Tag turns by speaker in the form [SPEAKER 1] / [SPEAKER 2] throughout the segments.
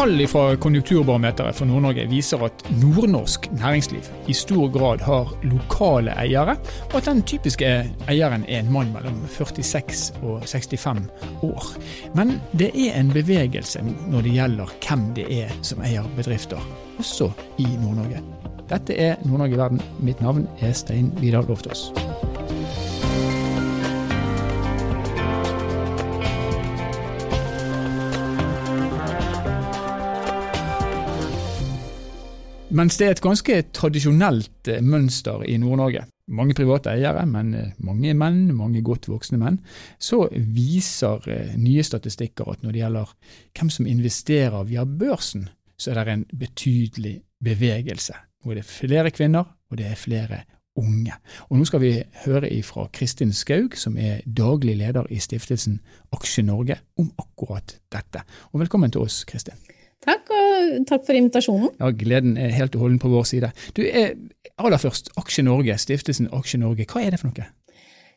[SPEAKER 1] Tall fra Konjunkturbarometeret for Nord-Norge viser at nordnorsk næringsliv i stor grad har lokale eiere, og at den typiske eieren er en mann mellom 46 og 65 år. Men det er en bevegelse når det gjelder hvem det er som eier bedrifter, også i Nord-Norge. Dette er Nord-Norge i verden. Mitt navn er Stein Vidar Loftaas. Mens det er et ganske tradisjonelt eh, mønster i Nord-Norge, mange private eiere, men eh, mange menn, mange godt voksne menn, så viser eh, nye statistikker at når det gjelder hvem som investerer via børsen, så er det en betydelig bevegelse. Det er flere kvinner, og det er flere unge. Og Nå skal vi høre fra Kristin Skaug, som er daglig leder i stiftelsen Aksje Norge, om akkurat dette. Og velkommen til oss, Kristin.
[SPEAKER 2] Takk, og takk for invitasjonen.
[SPEAKER 1] Ja, Gleden er helt og holden på vår side. Du, er, Aller først, Aksje Norge, stiftelsen Aksje Norge. Hva er det for noe?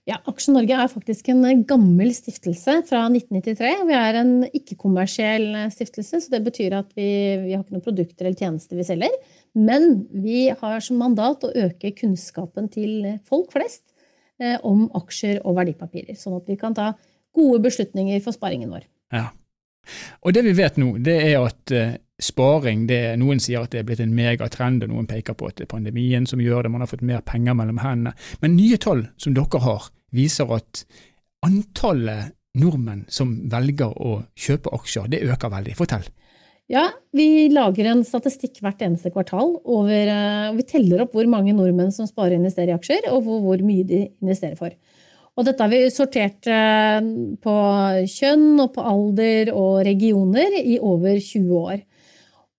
[SPEAKER 2] Ja, Aksje Norge er faktisk en gammel stiftelse fra 1993. Vi er en ikke-kommersiell stiftelse, så det betyr at vi, vi har ikke noen produkter eller tjenester vi selger. Men vi har som mandat å øke kunnskapen til folk flest eh, om aksjer og verdipapirer, sånn at vi kan ta gode beslutninger for sparingen vår.
[SPEAKER 1] Ja, og det vi vet nå, det er at uh, sparing det, Noen sier at det er blitt en megatrend, og noen peker på at det er pandemien som gjør det, man har fått mer penger mellom hendene. Men nye tall som dere har, viser at antallet nordmenn som velger å kjøpe aksjer, det øker veldig. Fortell.
[SPEAKER 2] Ja, Vi lager en statistikk hvert eneste kvartal. Over, uh, vi teller opp hvor mange nordmenn som sparer og investerer i aksjer, og hvor, hvor mye de investerer for. Og dette har vi sortert eh, på kjønn og på alder og regioner i over 20 år.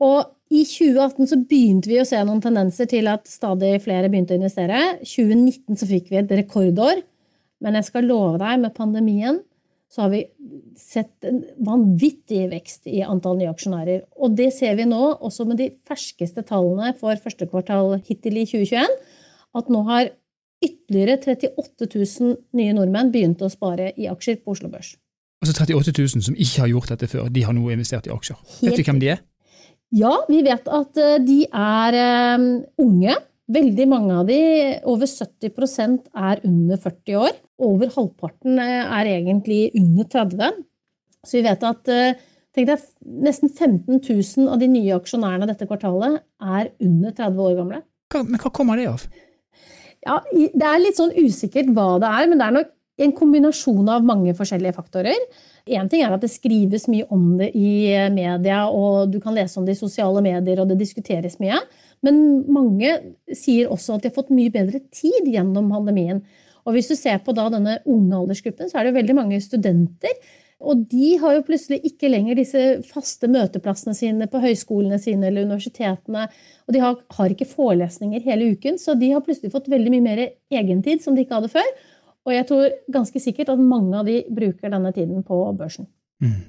[SPEAKER 2] Og i 2018 så begynte vi å se noen tendenser til at stadig flere begynte å investere. 2019 så fikk vi et rekordår. Men jeg skal love deg, med pandemien så har vi sett en vanvittig vekst i antall nye aksjonærer. Og det ser vi nå også med de ferskeste tallene for første kvartal hittil i 2021. At nå har ytterligere 38 000 nye nordmenn begynte å spare i aksjer på Oslo Børs.
[SPEAKER 1] Altså 38 000 som ikke har gjort dette før, de har nå investert i aksjer. Helt vet vi hvem de er?
[SPEAKER 2] Ja, vi vet at eh, de er um, unge. Veldig mange av de, over 70% er under 40 år. Over halvparten eh, er egentlig under 30. Så vi vet at tenk deg, nesten 15 000 av de nye aksjonærene dette kvartalet er under 30 år gamle.
[SPEAKER 1] Hva, men hva kommer det av?
[SPEAKER 2] Ja, Det er litt sånn usikkert hva det er, men det er nok en kombinasjon av mange forskjellige faktorer. Én ting er at det skrives mye om det i media, og du kan lese om det i sosiale medier, og det diskuteres mye. Men mange sier også at de har fått mye bedre tid gjennom pandemien. Og hvis du ser på denne unge aldersgruppen, så er det veldig mange studenter og de har jo plutselig ikke lenger disse faste møteplassene sine på høyskolene sine eller universitetene. Og de har, har, ikke forelesninger hele uken, så de har plutselig fått veldig mye mer egentid som de ikke hadde før. Og jeg tror ganske sikkert at mange av de bruker denne tiden på børsen. Mm.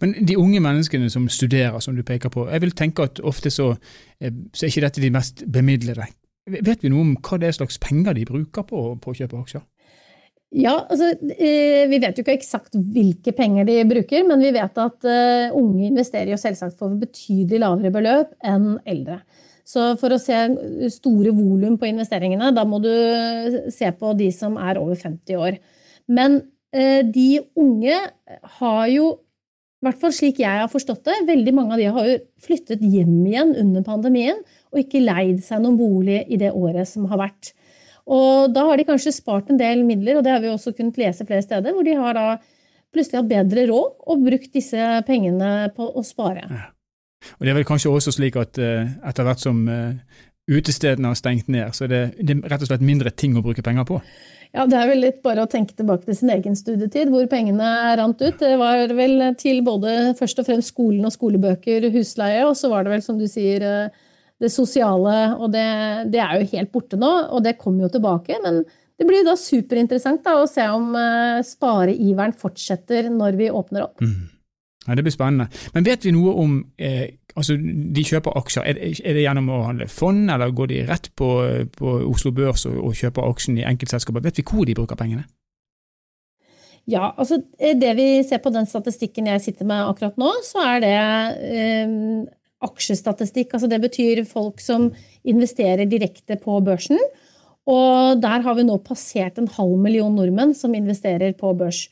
[SPEAKER 1] Men de unge menneskene som studerer, som du peker på, jeg vil tenke at ofte så, eh, så er ikke dette de mest bemidlede. Vet vi noe om hva det er slags penger de bruker på, på å kjøpe aksjer?
[SPEAKER 2] Ja, altså, eh, Vi vet jo ikke eksakt hvilke penger de bruker, men vi vet at uh, unge investerer jo selvsagt for betydelig lavere beløp enn eldre. Så for å se store volum på investeringene, da må du se på de som er over 50 år. Men de unge har jo, i hvert fall slik jeg har forstått det, veldig mange av de har jo flyttet hjem igjen under pandemien og ikke leid seg noen bolig i det året som har vært. Og da har de kanskje spart en del midler, og det har vi også kunnet lese flere steder, hvor de har da plutselig hatt bedre råd og brukt disse pengene på å spare. Ja.
[SPEAKER 1] Og Det er vel kanskje også slik at uh, etter hvert som uh, utestedene har stengt ned, så er det, det er rett og slett mindre ting å bruke penger på?
[SPEAKER 2] Ja, Det er vel litt bare å tenke tilbake til sin egen studietid, hvor pengene rant ut. Det var vel til både først og fremst skolen og skolebøker, husleie, og så var det vel, som du sier, uh, det sosiale, og det, det, er jo helt borte nå, og det kommer jo tilbake. Men det blir da superinteressant da, å se om uh, spareiveren fortsetter når vi åpner opp. Mm.
[SPEAKER 1] Ja, Det blir spennende. Men vet vi noe om eh, altså De kjøper aksjer. Er det, er det, gjennom å handle fond, eller går de rett på, på Oslo Børs og, og kjøper aksjen i enkeltselskaper? Vet vi hvor de bruker pengene?
[SPEAKER 2] Ja, altså det vi ser på den statistikken jeg sitter med akkurat nå, så er det eh, aksjestatistikk. Altså det betyr folk som investerer direkte på børsen. Og der har vi nå passert en halv million nordmenn som investerer på børs.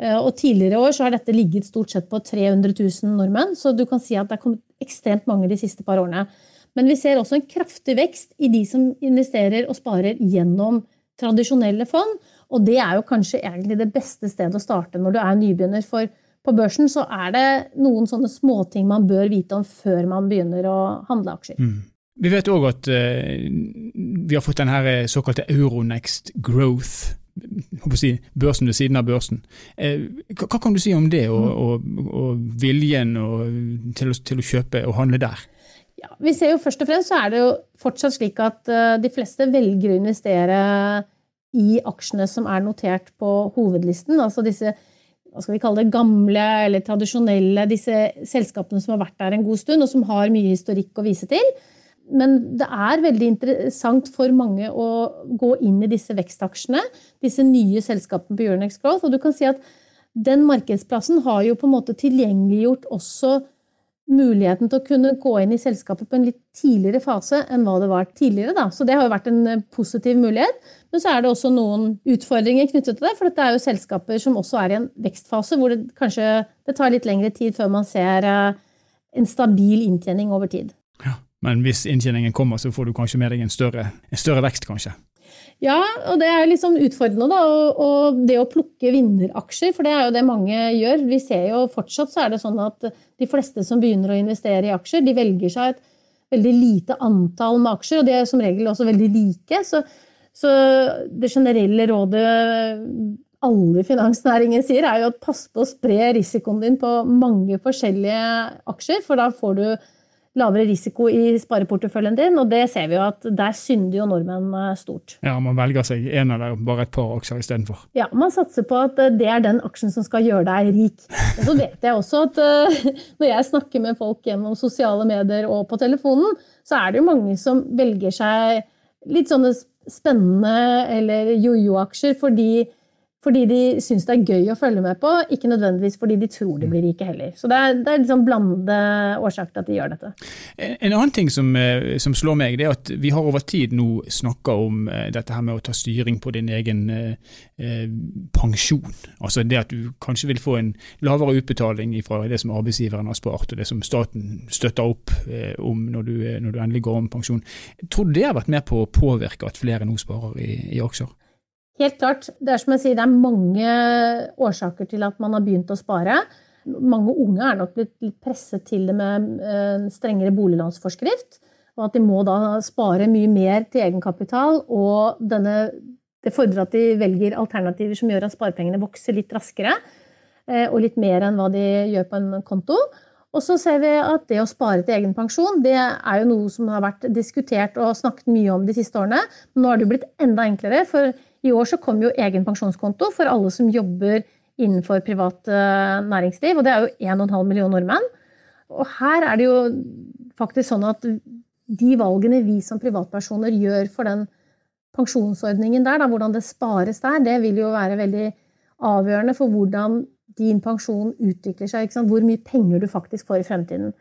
[SPEAKER 2] Eh, og tidligere år så har dette ligget stort sett på 300 000 nordmenn, så du kan si at det er kommet ekstremt mange de siste par årene. Men vi ser også en kraftig vekst i de som investerer og sparer gjennom tradisjonelle fond. Og det er jo kanskje egentlig det beste stedet å starte når du er nybegynner. For på børsen så er det noen sånne småting man bør vite om før man begynner å handle aksjer. Mm.
[SPEAKER 1] Vi vet òg at uh, vi har fått den her såkalte Euronext Growth. Si, børsen ved siden av børsen. Eh, hva, hva, kan du si om det, og, mm. og, og viljen og, til, til, å, kjøpe og handle der?
[SPEAKER 2] Ja, vi ser jo Først og fremst så er det jo fortsatt slik at uh, de fleste velger å investere i aksjene som er notert på hovedlisten. Altså disse hva skal vi kalle det, gamle eller tradisjonelle, disse selskapene som har vært der en god stund, og som har mye historikk å vise til. Men det er veldig interessant for mange å gå inn i disse vekstaksjene, disse nye selskapene på Euronex Growth. Og du kan si at den markedsplassen har jo på en måte tilgjengeliggjort også muligheten til å kunne gå inn i selskapet på en litt tidligere fase enn hva det var tidligere. Da. Så det har jo vært en eh, positiv mulighet. Men så er det også noen utfordringer knyttet til det. For dette er jo selskaper som også er i en vekstfase hvor det kanskje det tar litt lengre tid før man ser eh, en stabil inntjening over tid.
[SPEAKER 1] Ja, Men hvis inntjeningen kommer, så får du kanskje med deg en større, en større vekst, kanskje?
[SPEAKER 2] Ja, og det er sånn utfordrende, da. Og, og, det å plukke vinneraksjer, for det er jo det mange gjør. Vi ser jo fortsatt så er det sånn at de fleste som begynner å investere i aksjer, de velger seg et veldig lite antall med aksjer, og de er som regel også veldig like. Så, så det generelle rådet alle i finansnæringen sier, er jo at pass på å spre risikoen din på mange forskjellige aksjer, for da får du lavere risiko i spareporteføljen din, og det ser vi jo at der synder jo nordmenn eh, stort.
[SPEAKER 1] Ja, man velger seg en eller bare et par aksjer istedenfor.
[SPEAKER 2] Ja, man satser på at eh, det er den aksjen som skal gjøre deg rik. Og så vet jeg også at uh, når jeg snakker med folk gjennom sosiale medier og på telefonen, så er det jo mange som velger seg litt sånne spennende eller jojo-aksjer fordi fordi de syns det er gøy å følge med på, ikke nødvendigvis fordi de tror de blir rike heller. Så det er, det er liksom blandede årsaker til at de gjør dette.
[SPEAKER 1] En annen ting som, eh, som, slår meg, det er at vi har over tid nå snakka om eh, dette her med å ta styring på din egen eh, eh, pensjon. Altså det at du kanskje vil få en lavere utbetaling fra det som arbeidsgiveren har spart, og det som staten støtter opp eh, om når du, når du, endelig går om pensjon. Tror du det har vært med på å påvirke at flere nå sparer i, i aksjer?
[SPEAKER 2] Helt klart. Det er som jeg sier, det er mange årsaker til at man har begynt å spare. Mange unge er nok blitt litt presset til det med strengere boliglånsforskrift. Og at de må da spare mye mer til egenkapital. Og denne, det fordrer at de velger alternativer som gjør at sparepengene vokser litt raskere. Eh, og litt mer enn hva de gjør på en konto. Og så ser vi at det å spare til egen pensjon det er jo noe som har vært diskutert og snakket mye om de siste årene. Men nå har det jo blitt enda enklere. for i år så kom jo egen pensjonskonto for alle som jobber innenfor privat eh, næringsliv, og det er jo 1,5 million nordmenn. Og her er det jo faktisk sånn at de valgene vi som privatpersoner gjør for den pensjonsordningen der, da, hvordan det spares der, det vil jo være veldig avgjørende for hvordan din pensjon utvikler seg. Hvor mye penger du faktisk får i fremtiden.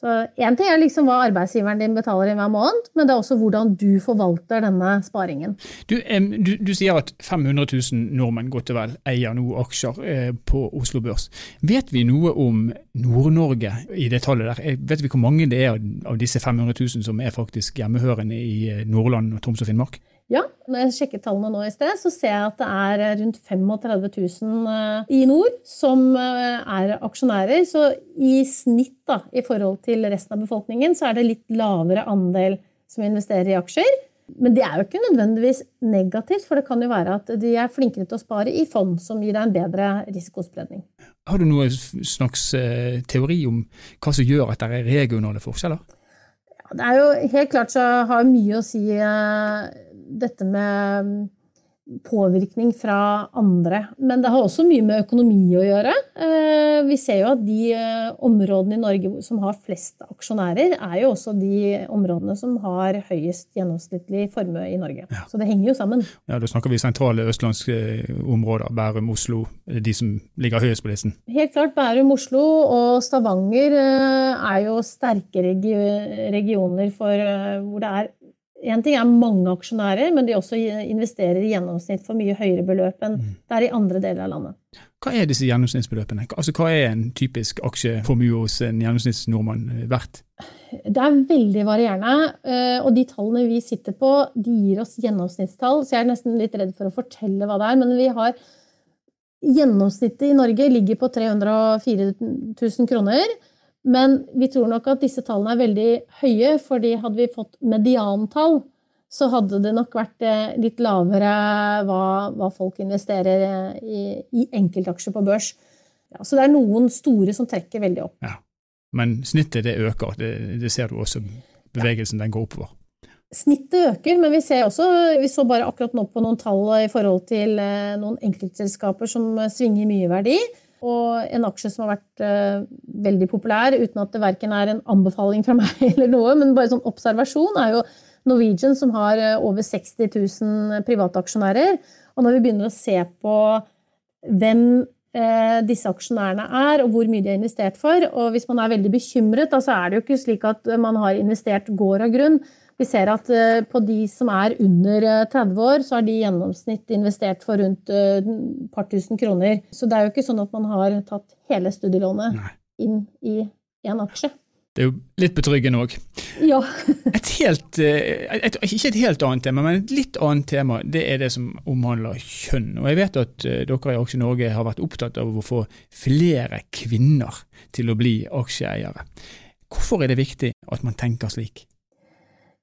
[SPEAKER 2] Så Én ting er liksom hva arbeidsgiveren din betaler i hver måned, men det er også hvordan du forvalter denne sparingen.
[SPEAKER 1] Du, du, du sier at 500 000 nordmenn godt og vel eier nå aksjer eh, på Oslo Børs. Vet vi noe om Nord-Norge i det tallet der? Eh, vet vi hvor mange det er av disse 500 000 som er faktisk hjemmehørende i Nordland og Troms og Finnmark?
[SPEAKER 2] Ja, når jeg sjekket tallene nå i sted, så ser jeg at det er rundt 35 000 eh, i nord som eh, er aksjonærer. Så i snitt, da, i forhold til resten av befolkningen, så er det litt lavere andel som investerer i aksjer. Men det er jo ikke nødvendigvis negativt, for det kan jo være at de er flinkere til å spare i fond, som gir deg en bedre risikospredning.
[SPEAKER 1] Har du noen slags eh, teori om hva som gjør at det er regionale forskjeller?
[SPEAKER 2] Ja, det er jo helt klart så har mye å si dette med påvirkning fra andre. Men det har også mye med økonomi å gjøre. Eh, vi ser jo at de eh, områdene i Norge som har flest aksjonærer, er jo også de områdene som har høyest gjennomsnittlig formue i Norge. Ja. Så det henger jo sammen.
[SPEAKER 1] Ja, Da snakker vi sentrale østlandske områder, Bærum, Oslo, de som ligger høyest på listen?
[SPEAKER 2] Helt klart. Bærum, Oslo og Stavanger eh, er jo sterke regioner for, hvor det er en ting er mange aksjonærer, men de også investerer i gjennomsnitt for mye høyere beløp enn mm. det er i andre deler av landet.
[SPEAKER 1] Hva er disse gjennomsnittsbeløpene? Altså, hva er en typisk aksjeformue hos en gjennomsnittsnordmann verdt?
[SPEAKER 2] Det er veldig varierende, eh, og de tallene vi sitter på, de gir oss gjennomsnittstall, så jeg er nesten litt redd for å fortelle hva det er. Men vi har Gjennomsnittet i Norge ligger på 304 000 kroner. Men vi tror nok at disse tallene er veldig høye, fordi hadde vi fått mediantall, så hadde det nok vært eh, litt lavere hva, hva folk investerer eh, i, i enkeltaksjer på børs. Ja, så det er noen store som trekker veldig opp.
[SPEAKER 1] Ja. Men snittet det øker, det, det ser du også. Bevegelsen den går oppover.
[SPEAKER 2] Snittet øker, men vi ser også, vi så bare akkurat nå på noen tall i forhold til eh, noen enkeltselskaper som svinger mye verdi. Og en aksje som har vært uh, veldig populær, uten at det verken er en anbefaling fra meg eller noe, men bare sånn observasjon, er jo Norwegian, som har uh, over 60 000 private Og når vi begynner å se på hvem uh, disse aksjonærene er, og hvor mye de har investert for, og hvis man er veldig bekymret, da så er det jo ikke slik at man har investert gård av grunn. Vi ser at eh, på de som er under 30 eh, år, så har de i gjennomsnitt investert for rundt et eh, par tusen kroner. Så det er jo ikke sånn at man har tatt hele studielånet Nei. inn i én aksje.
[SPEAKER 1] Det er jo litt betryggende òg.
[SPEAKER 2] Ja.
[SPEAKER 1] et helt, et, ikke et helt annet tema, men et litt annet tema, det er det som omhandler kjønn. Og jeg vet at dere i Aksje Norge har vært opptatt av å få flere kvinner til å bli aksjeeiere. Hvorfor er det viktig at man tenker slik?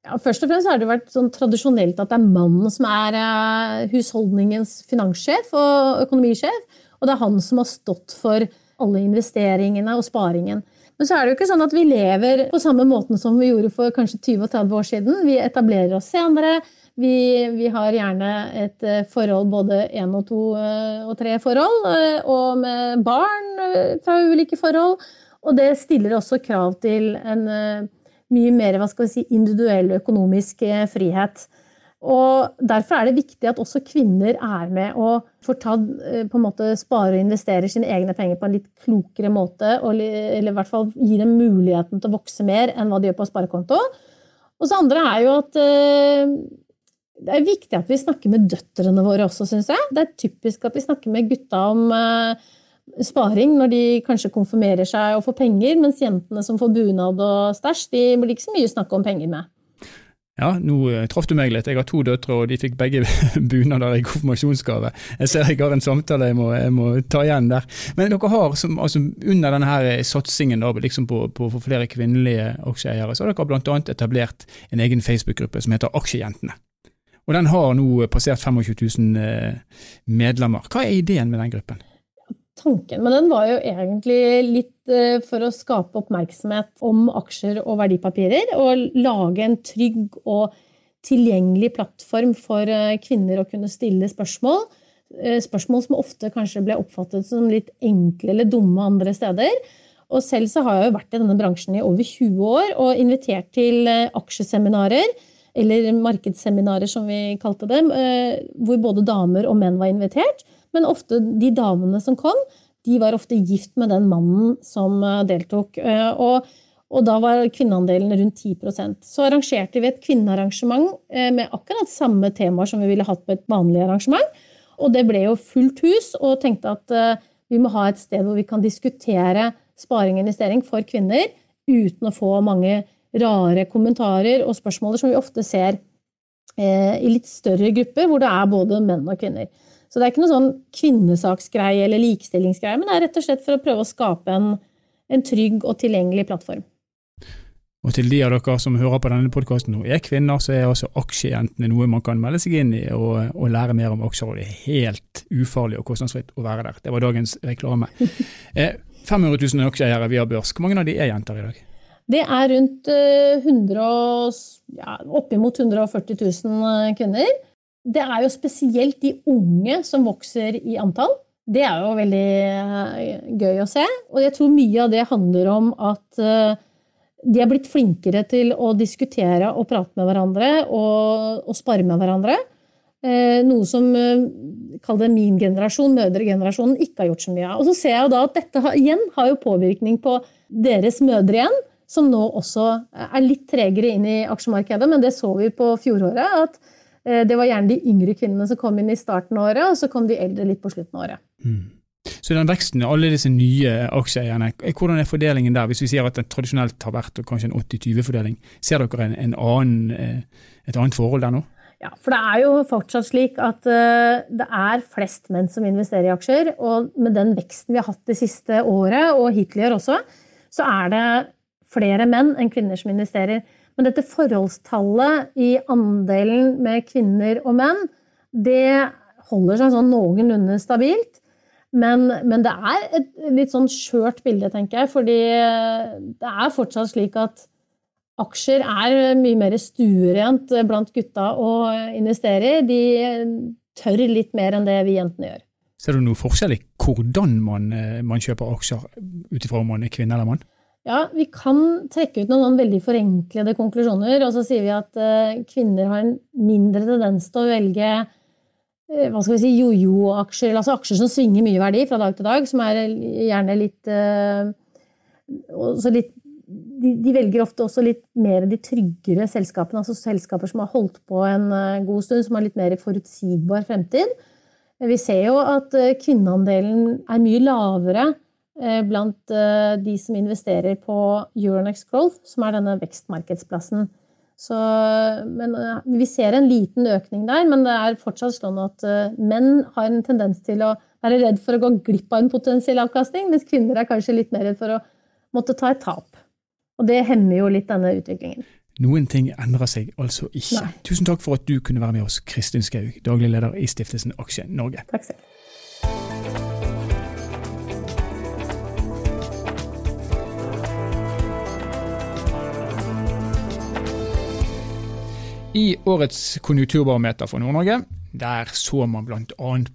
[SPEAKER 2] Ja, først og fremst har det vært sånn tradisjonelt at det er mannen som er uh, husholdningens finanssjef og økonomisjef. Og det er han som har stått for alle investeringene og sparingen. Men så er det jo ikke sånn at vi lever på samme måten som vi gjorde for kanskje 20-30 år siden. Vi etablerer oss senere. Vi, vi har gjerne et uh, forhold både én og to uh, og tre forhold, og med barn fra ulike forhold. Og det stiller også krav til en mye mer hva skal vi si, individuell økonomisk eh, frihet. Og Derfor er det viktig at også kvinner er med og får ta, eh, på en måte spare og investere sine egne penger på en litt klokere måte. Eller i hvert fall gi dem muligheten til å vokse mer enn hva de gjør på sparekonto. Og så andre er jo at eh, det er viktig at vi snakker med døtrene våre også, syns jeg. Det er typisk at vi snakker med gutta om sparing når de kanskje konfirmerer seg og får penger, mens jentene som får bunad og stæsj, de blir ikke så mye snakk om penger med.
[SPEAKER 1] Ja, nå eh, traff du meg litt. Jeg har to døtre, og de fikk begge bunader i konfirmasjonsgave. Jeg ser jeg har en samtale jeg må, jeg må ta igjen der. Men dere har, som, altså, under denne her satsingen da, liksom på, på, på flere kvinnelige aksjeeiere, så har dere bl.a. etablert en egen Facebook-gruppe som heter Aksjejentene. Og Den har nå passert 25 000 eh, medlemmer. Hva er ideen med den gruppen?
[SPEAKER 2] Tanken med den var jo egentlig litt eh, for å skape oppmerksomhet om aksjer og verdipapirer. Og lage en trygg og tilgjengelig plattform for eh, kvinner å kunne stille spørsmål. Eh, spørsmål som ofte kanskje ble oppfattet som litt enkle eller dumme andre steder. Og selv så har jeg jo vært i denne bransjen i over 20 år og invitert til aksjeseminarer, eller markedsseminarer som vi kalte dem, hvor både damer og menn var invitert. Men ofte de damene som kom, de var ofte gift med den mannen som eh, deltok. Eh, og, og da var kvinneandelen rundt 10% Så arrangerte vi et kvinnearrangement eh, med akkurat samme temaer som vi ville hatt på et vanlig arrangement. Og det ble jo fullt hus, og tenkte at vi må ha et sted hvor vi kan diskutere sparing og investering for kvinner uten å få mange rare kommentarer og spørsmål som vi ofte ser i litt større grupper, hvor det er både menn og kvinner. Så det er ikke noe sånn kvinnesaksgreie eller likestillingsgreie, men det er rett og slett for å prøve å skape en, en trygg og tilgjengelig plattform.
[SPEAKER 1] Og til de av dere som hører på denne podkasten og er kvinner, så er også aksjejentene noe man kan melde seg inn i og, og, lære mer om aksjer. Og det er helt ufarlig og kostnadsfritt å være der. Det var dagens reklame. 500 000 aksjeeiere via børs, hvor mange av de er jenter i dag?
[SPEAKER 2] Det er rundt 100, eh, ja, oppimot 140 000 kvinner. Det er jo spesielt de unge som vokser i antall. Det er jo veldig eh, gøy å se. Og jeg tror mye av det handler om at eh, de er blitt flinkere til å diskutere og prate med hverandre og, og spare med hverandre. Eh, noe som kall det min generasjon, mødregenerasjonen, ikke har gjort så mye av. Og så ser jeg jo da at dette igjen har jo påvirkning på deres mødre igjen, som nå også er litt tregere inn i aksjemarkedet. Men det så vi på fjoråret. at det var gjerne de yngre kvinnene som kom inn i starten av året, og så kom de eldre litt på slutten av året. Mm.
[SPEAKER 1] Så den veksten i alle disse nye aksjeeierne, eh, hvordan er fordelingen der? Hvis vi sier at den tradisjonelt har vært kanskje en 80-20-fordeling, ser dere en, en annen, eh, et annet forhold der nå?
[SPEAKER 2] Ja, for det er jo fortsatt slik at det er flest menn som investerer i aksjer. Og med den veksten vi har hatt det siste året, og hittil i år også, så er det flere menn enn kvinner som investerer. Men dette forholdstallet i andelen med kvinner og menn, det holder seg sånn noenlunde stabilt. Men, men, det er et litt sånn skjørt bilde, tenker jeg. Fordi det er fortsatt slik at aksjer er mye mer stuerent blant gutta å investere i. De tør litt mer enn det vi jentene gjør.
[SPEAKER 1] Ser du noe forskjell i hvordan man, man kjøper aksjer, ut ifra om man er kvinne eller mann?
[SPEAKER 2] Ja, Vi kan trekke ut noen veldig forenklede konklusjoner. Og så sier vi at uh, kvinner har en mindre tendens til å velge uh, hva skal vi si, jojo-aksjer, altså aksjer som svinger mye verdi fra dag til dag, som er gjerne litt, uh, litt de, de, velger ofte også litt mer de tryggere selskapene, altså selskaper som har holdt på en god stund, som har litt mer forutsigbar fremtid. Vi ser jo at kvinneandelen er mye lavere Eh, blant eh, de som investerer på Euronex Growth, som er denne vekstmarkedsplassen. Så, men, eh, vi ser en liten økning der, men det er fortsatt sånn at menn har en tendens til å være redd for å gå glipp av en potensiell avkastning, mens kvinner er kanskje litt mer redd for å måtte ta et tap. Og det hemmer jo litt denne utviklingen.
[SPEAKER 1] Noen ting endrer seg altså ikke. Nei. Tusen takk for at du kunne være med oss, Kristin Skaug, daglig leder i Stiftelsen Aksje Norge.
[SPEAKER 2] Takk selv.
[SPEAKER 1] I årets konjunkturbarometer for Nord-Norge der så man bl.a.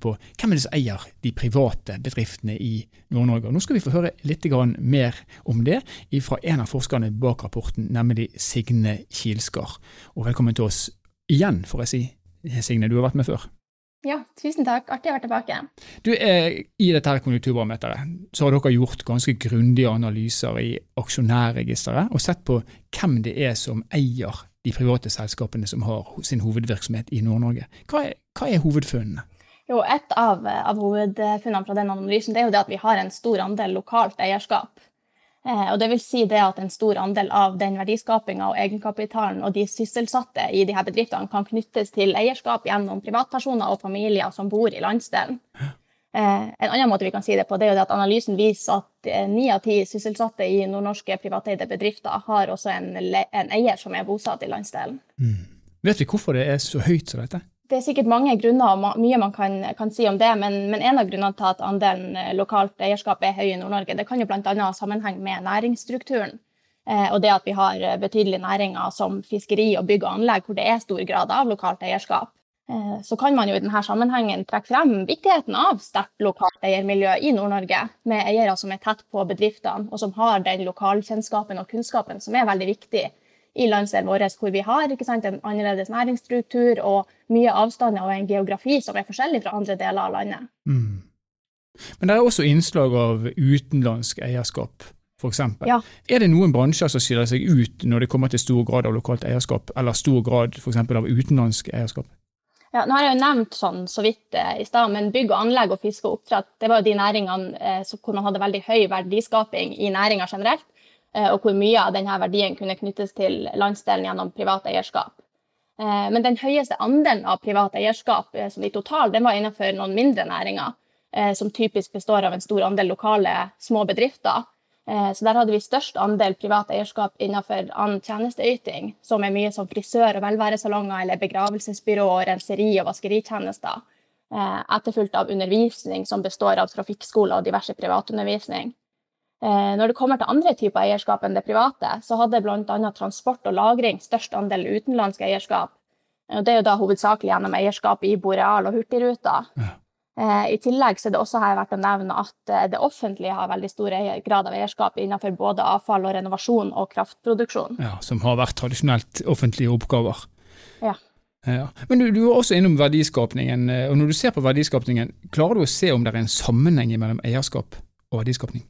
[SPEAKER 1] på hvem er det som eier de private bedriftene i Nord-Norge. Nå skal vi få høre litt mer om det fra en av forskerne bak rapporten, nemlig Signe Kilskar. Og velkommen til oss igjen, får jeg si. Signe, du har vært med før.
[SPEAKER 3] Ja, tusen takk. Artig å være tilbake.
[SPEAKER 1] Du, I dette her konjunkturbarometeret så har dere gjort ganske grundige analyser i aksjonærregisteret og sett på hvem det er som eier de private selskapene som har sin hovedvirksomhet i Nord-Norge. Hva, hva, er hovedfunnene?
[SPEAKER 3] Jo, Et av, av, hovedfunnene fra den analysen det er jo det at vi har en stor andel lokalt eierskap. Eh, og det vil si det at En stor andel av den verdiskapinga og egenkapitalen og de sysselsatte i de her bedriftene kan knyttes til eierskap gjennom privatpersoner og familier som bor i landsdelen. Eh, en annen måte vi kan si det på, det er jo at analysen viser at eh, ni av ti sysselsatte i nordnorske privateide bedrifter har også en, en eier som er bosatt i landsdelen. Mm.
[SPEAKER 1] Vet vi hvorfor det er så høyt som dette?
[SPEAKER 3] Det er sikkert mange grunner og mye man kan, kan si om det, men, men, en av grunnene til at andelen eh, lokalt eierskap er høy i Nord-Norge, det kan jo bl.a. ha sammenheng med næringsstrukturen. og det at vi har betydelige næringer som fiskeri og bygg og anlegg, hvor det er stor grad av lokalt eierskap. Eh, så kan man jo i denne sammenhengen trekke frem viktigheten av sterkt lokalt eiermiljø i Nord-Norge, med eiere som er tett på bedriftene, og som har den lokalkjennskapen og kunnskapen som er veldig viktig i landsdelen vår, hvor vi har sant, en annerledes næringsstruktur og mye avstander og en geografi som er forskjellig fra andre deler av landet. Mm.
[SPEAKER 1] Men det er også innslag av utenlandsk eierskap. Eksempel. ja. Er det noen bransjer som skiller seg ut når det kommer til stor grad av lokalt eierskap, eller stor grad for av utenlandsk eierskap?
[SPEAKER 3] Ja, nå har jeg jo nevnt sånn så vidt eh, i stad, men bygg og anlegg og fiske og oppdrett det var jo de næringene eh, hvor man hadde veldig høy verdiskaping i næringa generelt, eh, og hvor mye av denne verdien kunne knyttes til landsdelen gjennom privat eierskap. Men den høyeste andelen av privat eierskap som i total, den var innenfor noen mindre næringer, som typisk består av en stor andel lokale små bedrifter. Eh, så der hadde vi størst andel privat eierskap innenfor annen tjenesteyting, som er mye som frisør- og velværesalonger eller begravelsesbyrå, renseri- og vaskeritjenester. Eh, etterfulgt av undervisning som består av trafikkskoler og diverse privatundervisning. Eh, når det kommer til andre typer eierskap enn det private, så hadde bl.a. transport og lagring størst andel utenlandsk eierskap, det er jo da hovedsakelig gjennom eierskap i Boreal og Hurtigruta.
[SPEAKER 1] Ja.
[SPEAKER 3] Eh, I tillegg så er det også her verdt å nevne at eh, det offentlige har veldig stor grad av eierskap innenfor både avfall og renovasjon og kraftproduksjon.
[SPEAKER 1] Ja, som har vært tradisjonelt offentlige oppgaver.
[SPEAKER 3] Ja.
[SPEAKER 1] Ja. Men du, du er også innom verdiskapningen, eh, og når du ser på verdiskapningen, klarer du å se om det er en sammenheng mellom eierskap og verdiskapning?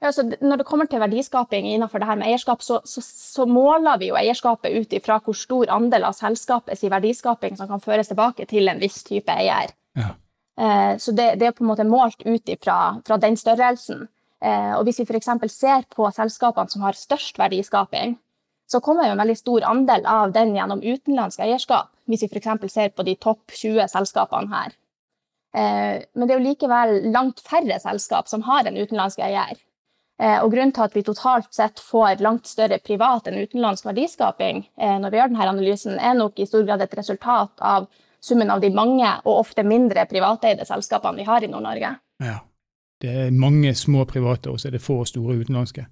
[SPEAKER 3] Ja, så når det kommer til verdiskaping innenfor det her med eierskap, så, så, så måler vi jo eierskapet ut ifra hvor stor andel av selskapets verdiskaping som kan føres tilbake til en viss type eier.
[SPEAKER 1] Ja.
[SPEAKER 3] Eh, Så det, det er på en måte målt ut fra den størrelsen. Eh, Og hvis vi f.eks. ser på selskapene som har størst verdiskaping, så kommer jo en veldig stor andel av den gjennom utenlandsk eierskap, hvis vi f.eks. ser på de topp 20 selskapene her. Eh, Men det er jo likevel langt færre selskap som har en utenlandsk eier. Og grunnen til at vi totalt sett får langt større privat enn utenlandsk verdiskaping når vi gjør denne analysen, er nok i stor grad et resultat av summen av de mange og ofte mindre privateide selskapene vi har i Nord-Norge.
[SPEAKER 1] Ja. Det er mange små private, og så er det få store utenlandske.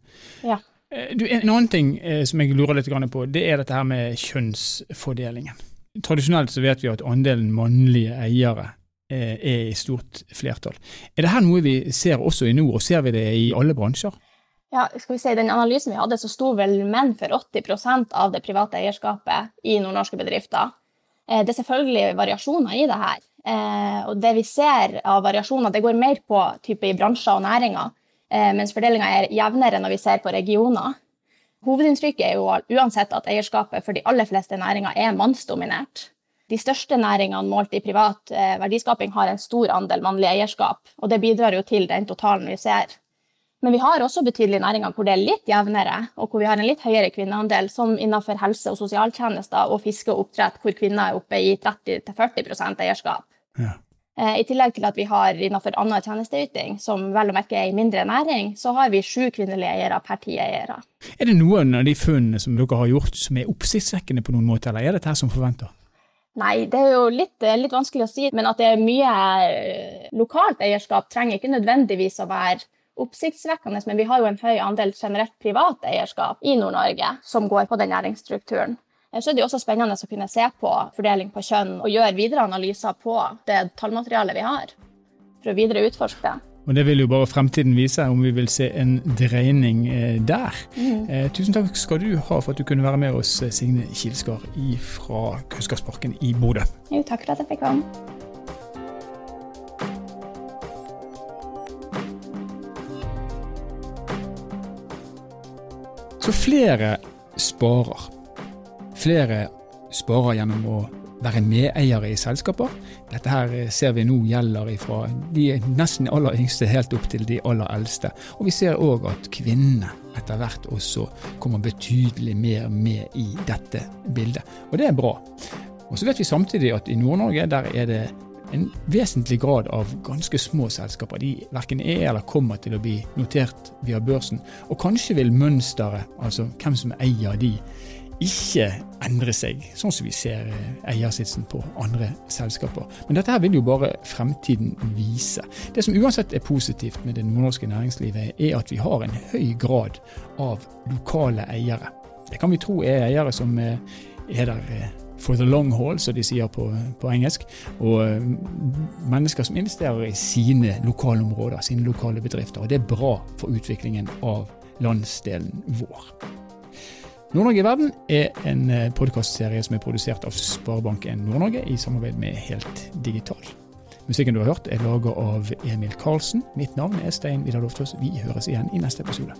[SPEAKER 3] Ja.
[SPEAKER 1] Eh, Du, en annen ting eh, som jeg lurer litt på, det er dette her med kjønnsfordelingen. Tradisjonelt så vet vi at andelen mannlige eiere eh, er i stort flertall. Er det her noe vi ser også i nord, og ser vi det i alle bransjer?
[SPEAKER 3] Ja, skal vi si, den analysen vi hadde, så sto vel menn for 80% av det private eierskapet i nordnorske bedrifter. Eh, Det er selvfølgelig variasjoner i det her. Eh, Og det vi ser av variasjoner, det går mer på type i bransjer og næringer, eh, mens fordelinga er jevnere når vi ser på regioner. Hovedinntrykket er jo uansett at eierskapet for de aller fleste næringer er mannsdominert. De største næringene målt i privat verdiskaping har en stor andel mannlig eierskap, og det bidrar jo til den totalen vi ser. Men vi har også betydelige næringer hvor det er litt jevnere, og hvor vi har en litt høyere kvinneandel, som innenfor helse- og sosialtjenester og fiske og oppdrett, hvor kvinner er oppe i 30-40 eierskap.
[SPEAKER 1] Ja.
[SPEAKER 3] Eh, I tillegg til at vi har innenfor annen tjenesteyting, som vel å merke er i mindre næring, så har vi sju kvinnelige eiere per ti eiere.
[SPEAKER 1] Er det noen av de funnene som dere har gjort som er oppsiktsvekkende på noen måte, eller er dette her som forventer?
[SPEAKER 3] Nei, det er jo litt, eh, litt vanskelig å si, men at det er mye eh, lokalt eierskap trenger ikke nødvendigvis å være oppsiktsvekkende, men vi har jo en høy andel generelt privat eierskap i Nord-Norge som går på den næringsstrukturen. Eh, Så er det jo også spennende å kunne se på fordeling på kjønn og gjøre videre analyser på det tallmaterialet vi har, for å videre utforske det.
[SPEAKER 1] Og Det vil jo bare fremtiden vise, om vi vil se en dreining eh, der. Eh, tusen takk skal du ha for at du kunne være med oss, Signe Kilskar fra Kunnskapsparken i Bodø.
[SPEAKER 3] Jo, takk for at jeg fikk komme.
[SPEAKER 1] Så flere sparer. Flere sparer gjennom å være medeiere i selskaper. Dette her ser vi nå gjelder fra de nesten aller yngste helt opp til de aller eldste. Og vi ser òg at kvinnene etter hvert også kommer betydelig mer med i dette bildet. Og det er bra. Og så vet vi samtidig at i Nord-Norge der er det en vesentlig grad av ganske små selskaper. De verken er eller kommer til å bli notert via børsen. Og kanskje vil mønsteret, altså hvem som eier de, ikke endre seg, sånn som vi ser eh, eiersitsen på andre selskaper. Men dette her vil jo bare fremtiden vise. Det som uansett er positivt med det nordnorske næringslivet, er at vi har en høy grad av lokale eiere. Det kan vi tro er eiere som eh, er der eh, for the long haul, som de sier på, på engelsk. Og eh, mennesker som investerer i sine lokalområder, sine lokale bedrifter. Og det er bra for utviklingen av landsdelen vår. Nord-Norge i verden er en podkastserie som er produsert av Sparebanken Nord-Norge i samarbeid med Helt Digital. Musikken du har hørt er laget av Emil Karlsen. Mitt navn er Stein Vidar Loftaas. Vi høres igjen i neste episode.